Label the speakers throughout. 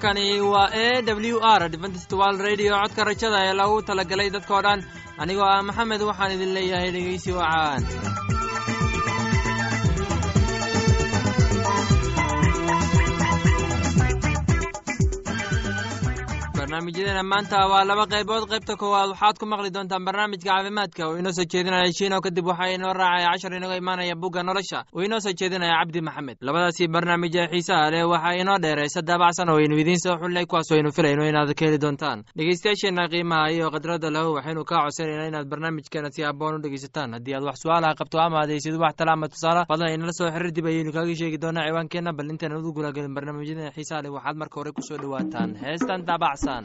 Speaker 1: halkani waa e w r adventist wal radio. Codka rajada ee lagu talagalay dadkoo dhan. Anigoo ah maxamed waxaan idin leeyahay dhegeysi wacaan barnaamijyadeena maanta waa laba qaybood. Qaybta koowaad waxaad ku maqli doontaan barnaamijka caafimaadka. Oo inoo soo jeedinaya shiino kadib waxaa inoo raacaya cashar inaga imaanaya bugga nolosha. Oo inoo soo jeedinaya cabdi maxamed. Labadaasii barnaamij ee xiisaha leh waxaa inoo dheeraysa daabacsan oo aynu idiin soo xulinay kuwaas aynu filayno inaad ka heli doontaan. Dhegeystayaasheenna qiimaha iyo khadradda lahu waxaynu kaa codsanayna inaad barnaamijkeena si aboon u dhegeysataan haddii aad wax su'aalaha qabto ama adaysid wax tala ama tusaale fadlan inala soo xiriir dib ayaynu kaaga sheegi doonaa ciwaankeenna. Bal intaan udu gulagelin barnaamijyadeena xiisaha leh waxaad marka hore ku soo dhawaataan. Heestan daabacsan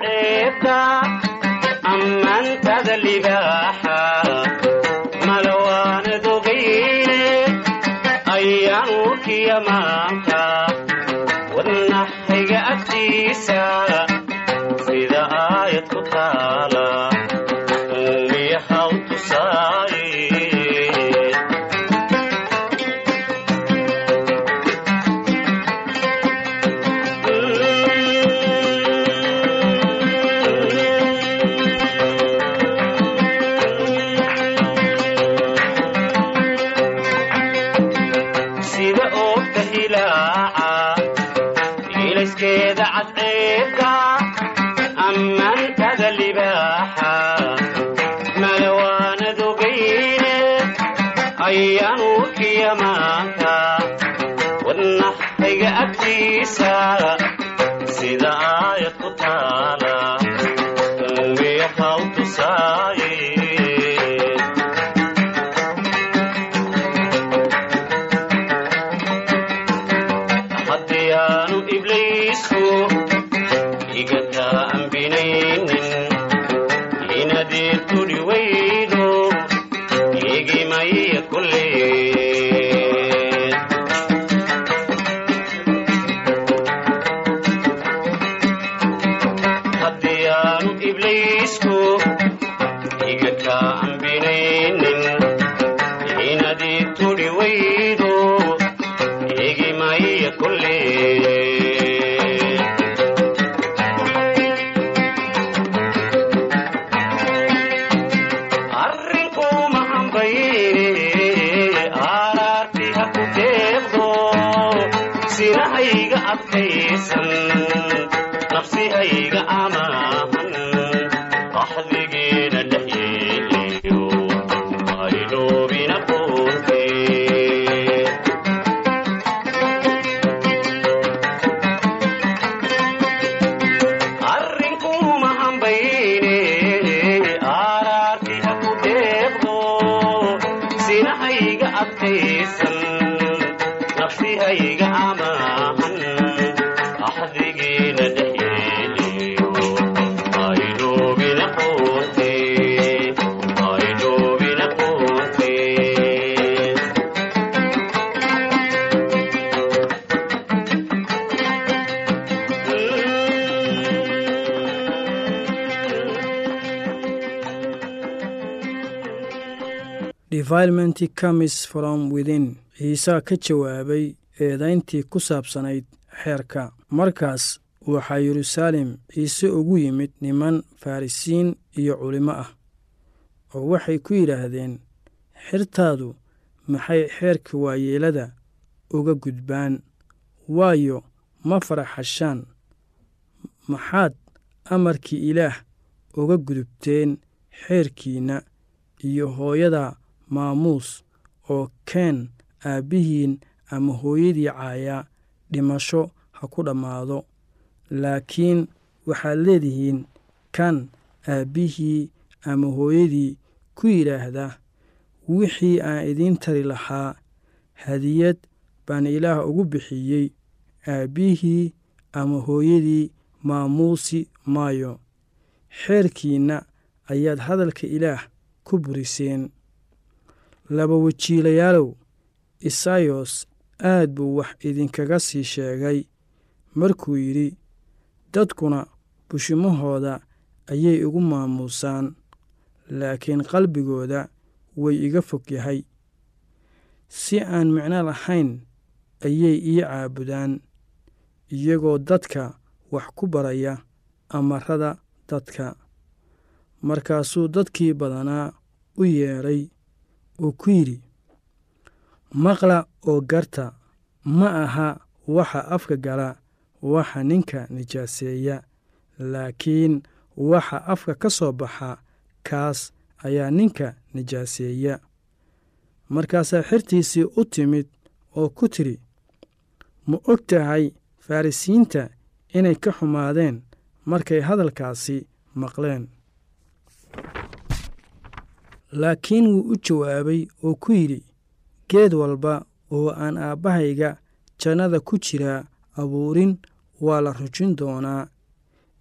Speaker 1: ceebta ammaantada libaaxa urkiya maanta agtiisa sida aayad ku taala sinahayga
Speaker 2: devilment comes from within ciisaa ka jawaabay eedayntii ku saabsanayd xeerka. Markaas waxaa yeruusaalem ciise ugu yimid niman farrisiin iyo culimo ah oo waxay ku yidhaahdeen xirtaadu maxay xeerka waayeelada uga gudbaan? Waayo ma faraxashaan maxaad amarkii ilaah uga gudubteen xeerkiinna iyo hooyada maamuus oo keen aabbihiin ama hooyadii caaya dhimasho ha ku dhammaado. Laakiin waxaad leedihiin kan aabbihii ama hooyadii ku yidhaahda wixii aan idiin tari lahaa hadiyad baan ilaah ugu bixiyey aabbihii ama hooyadii maamuusi maayo. Xeerkiinna ayaad hadalka ilaah ku buriseen laba wajiilayaalow isayos aad buu wax idinkaga sii sheegay. Markuu yidhi dadkuna bushimahooda ayay igu maamuusaan laakiin qalbigooda way iga fog yahay. Si aan micno lahayn ayay ii caabudaan iyagoo dadka wax ku baraya amarada dadka. Markaasuu dadkii badanaa u yeedhay oo ku yidhi maqla oo garta ma aha waxa afka gala waxa ninka nijaaseeya laakiin waxa afka ka soo baxa kaas ayaa ninka nijaaseeya. Markaasaa xertiisii u timid oo ku tidhi ma og tahay farrisiinta inay ka xumaadeen markay hadalkaasi maqleen laakiin wuu u jawaabay oo ku yidhi geed walba oo aan aabbahayga jannada ku jiraa abuurin waa la rujin doonaa.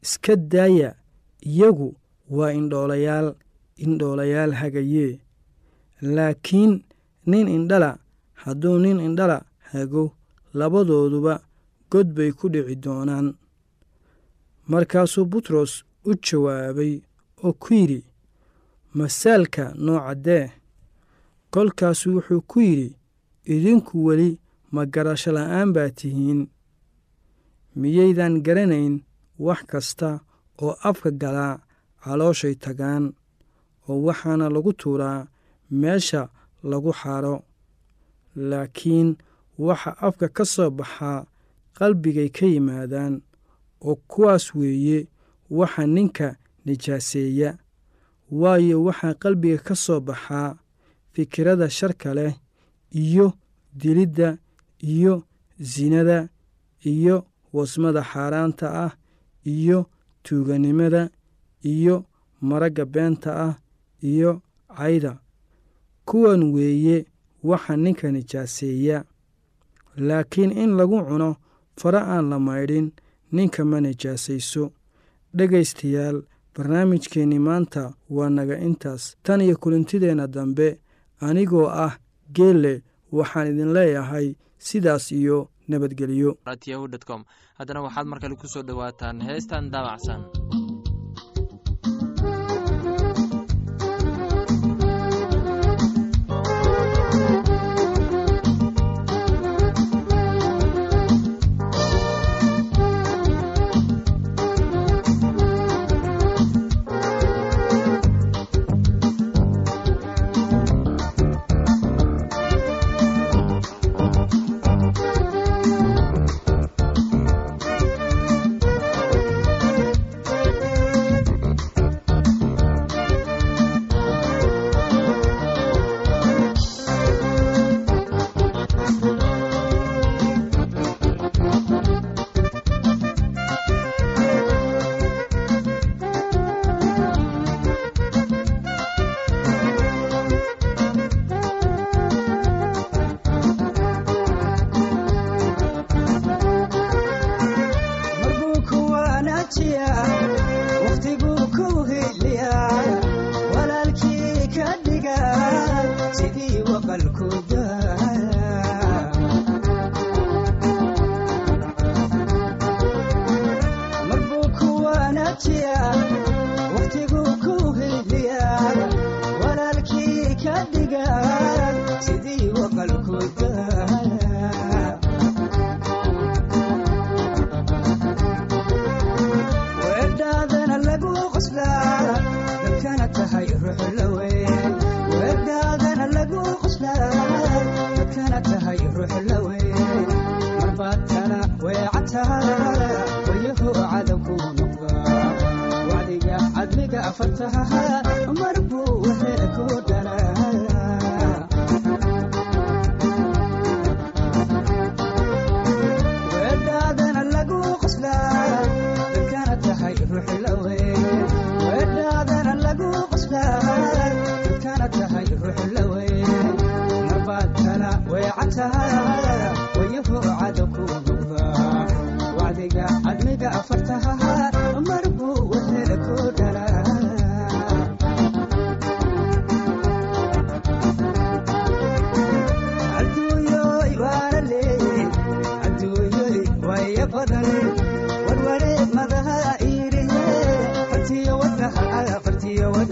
Speaker 2: Iska daaya iyagu waa indhoolayaal indhoolayaal hagayee. Laakiin nin indhala hadduu nin indhala hago labadooduba god bay ku dhici doonaan. Markaasuu butros u jawaabay oo ku yidhi masaalka noocaddee kolkaasu wuxuu ku yidhi idinku weli ma garasho la'aan baa tihiin. Miyaydan garanayn wax kasta oo afka galaa calooshay tagaan oo waxaana lagu tuuraa meesha lagu xaadho laakiin waxa afka ka soo baxaa qalbigay ka yimaadaan oo kuwaas weeye waxa ninka nijaaseeya waayo waxaa qalbiga ka soo baxaa fikirada sharka leh iyo dilidda iyo sinada iyo wasmada xaaraanta ah iyo tuuganimada iyo maragga beenta ah iyo cayda. Kuwan weeye waxa ninka nijaaseeya laakiin in lagu cuno fara aan la maydhin ninka ma nijaasayso dhegaystayaal barnaamijkeenni maanta waa naga intaas. Tan iyo kulintideenna dambe anigoo ah geelle waxaan idin leeyahay sidaas iyo nabadgelyo.
Speaker 3: haddana waxaad mar kale ku soo dhowaataan heestan daabacsan tahay ruux laweeye marbaadkana weecataa waryaho cadowku noqda wacdiga cadmiga afartaha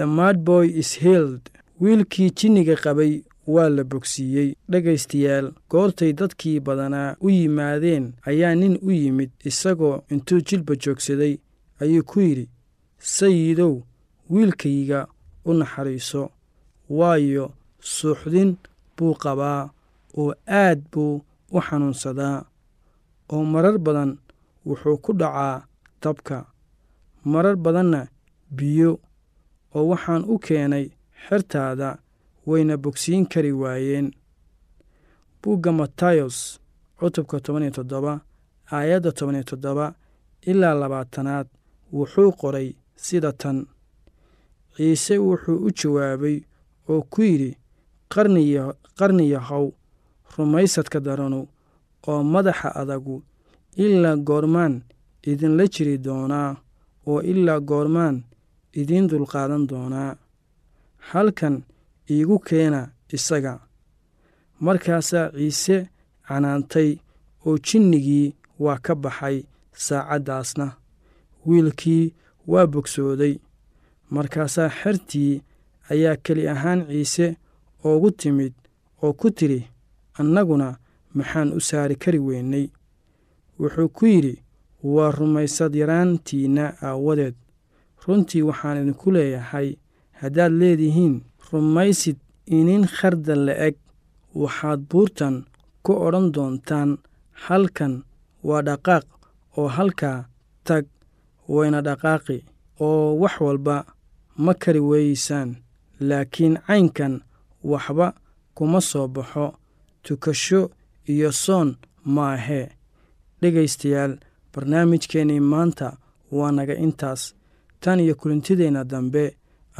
Speaker 2: the madboy is hild wiilkii jinniga qabay waa la bogsiiyey. Dhegaystayaal goortay dadkii badanaa u yimaadeen ayaa nin u yimid isagoo intuu jilba joogsaday ayuu ku yidhi sayidow wiilkayga u naxariiso waayo suuxdin buu qabaa oo aad buu u xanuunsadaa oo marar badan wuxuu ku dhacaa dabka. Marar badanna biyo oo waxaan u keenay xertaada wayna bogsiin kari waayeen. Bugga matayos cutubka toban iyo toddoba aayadda toban iyo toddoba ilaa labaatanaad wuxuu qoray sida tan. Ciise wuxuu u jawaabay oo ku yidhi qarniyahow rumaysadka daranu oo madaxa adagu ilaa goormaan idinla jiri doonaa oo ilaa goormaan idiin dulqaadan doonaa. Halkan iigu keena isaga. Markaasaa ciise canaantay oo jinnigii waa ka baxay saacaddaasna. Wiilkii waa bogsooday. Markaasaa xertii ayaa keli ahaan ciise oogu timid oo ku tidhi annaguna maxaan u saari kari weynay. Wuxuu ku yidhi waa rumaysad yaraantiinna aawadeed runtii waxaan idinku leeyahay haddaad leedihiin rumaysid inin kharda la-eg waxaad buurtan ku odhan doontaan halkan waa dhaqaaq oo halkaa tag wayna dhaqaaqi oo wax walba ma kari weeyeysaan laakiin caynkan waxba kuma soo baxo. Tukasho iyo soon maahee dhegaystayaal barnaamijkeennii maanta waa naga intaas tan iyo kulintideenna dambe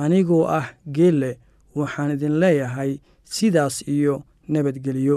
Speaker 2: anigoo ah geelle waxaan idin leeyahay sidaas iyo nabadgelyo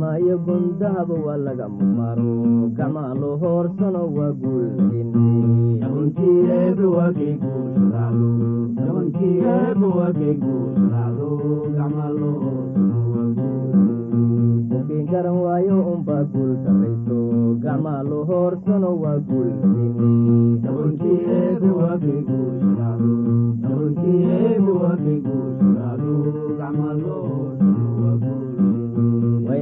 Speaker 4: maayo gondahaba waa laga maro gamaalo hoorsano waa guulin garan waayo unbaa guul samayso gamaalo hoorsano waa guulin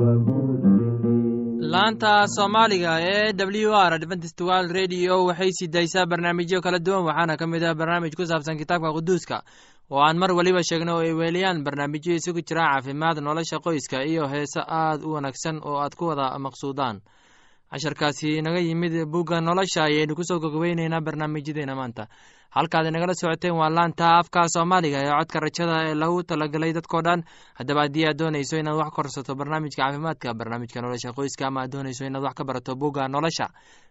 Speaker 4: waa guul
Speaker 1: laanta soomaaliga ee w r adventist world radio waxay sii daysaa barnaamijyo kala duwan waxaana ka mid ah barnaamij ku saabsan kitaabka quduuska. Oo aan mar weliba sheegno oo ay weeliyaan barnaamijyo isugu jira caafimaad nolosha qoyska iyo heese aad u wanaagsan oo aad ku wada maqsuudaan casharkaasi naga yimid bugga nolosha ayaynu ku soo gogobeyneynaa barnaamijyadeena maanta. Halkaad inagala socoteen waa laanta afka soomaaliga ee codka rajada ee lagu talagalay dadkoo dhan. Haddaba haddii aad doonayso inaad wax korsato barnaamijka caafimaadka barnaamijka nolosha qoyska ama aad doonayso inaad wax ka barato bugga nolosha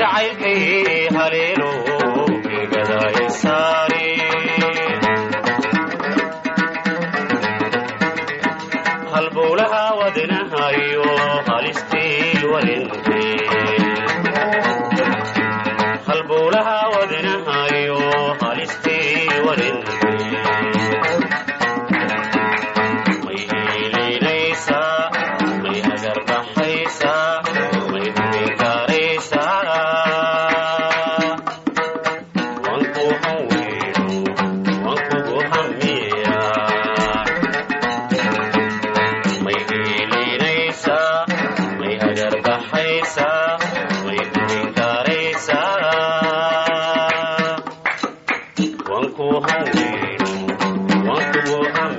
Speaker 1: jacaylkay 我和我爱。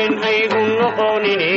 Speaker 1: haween ay u noqonine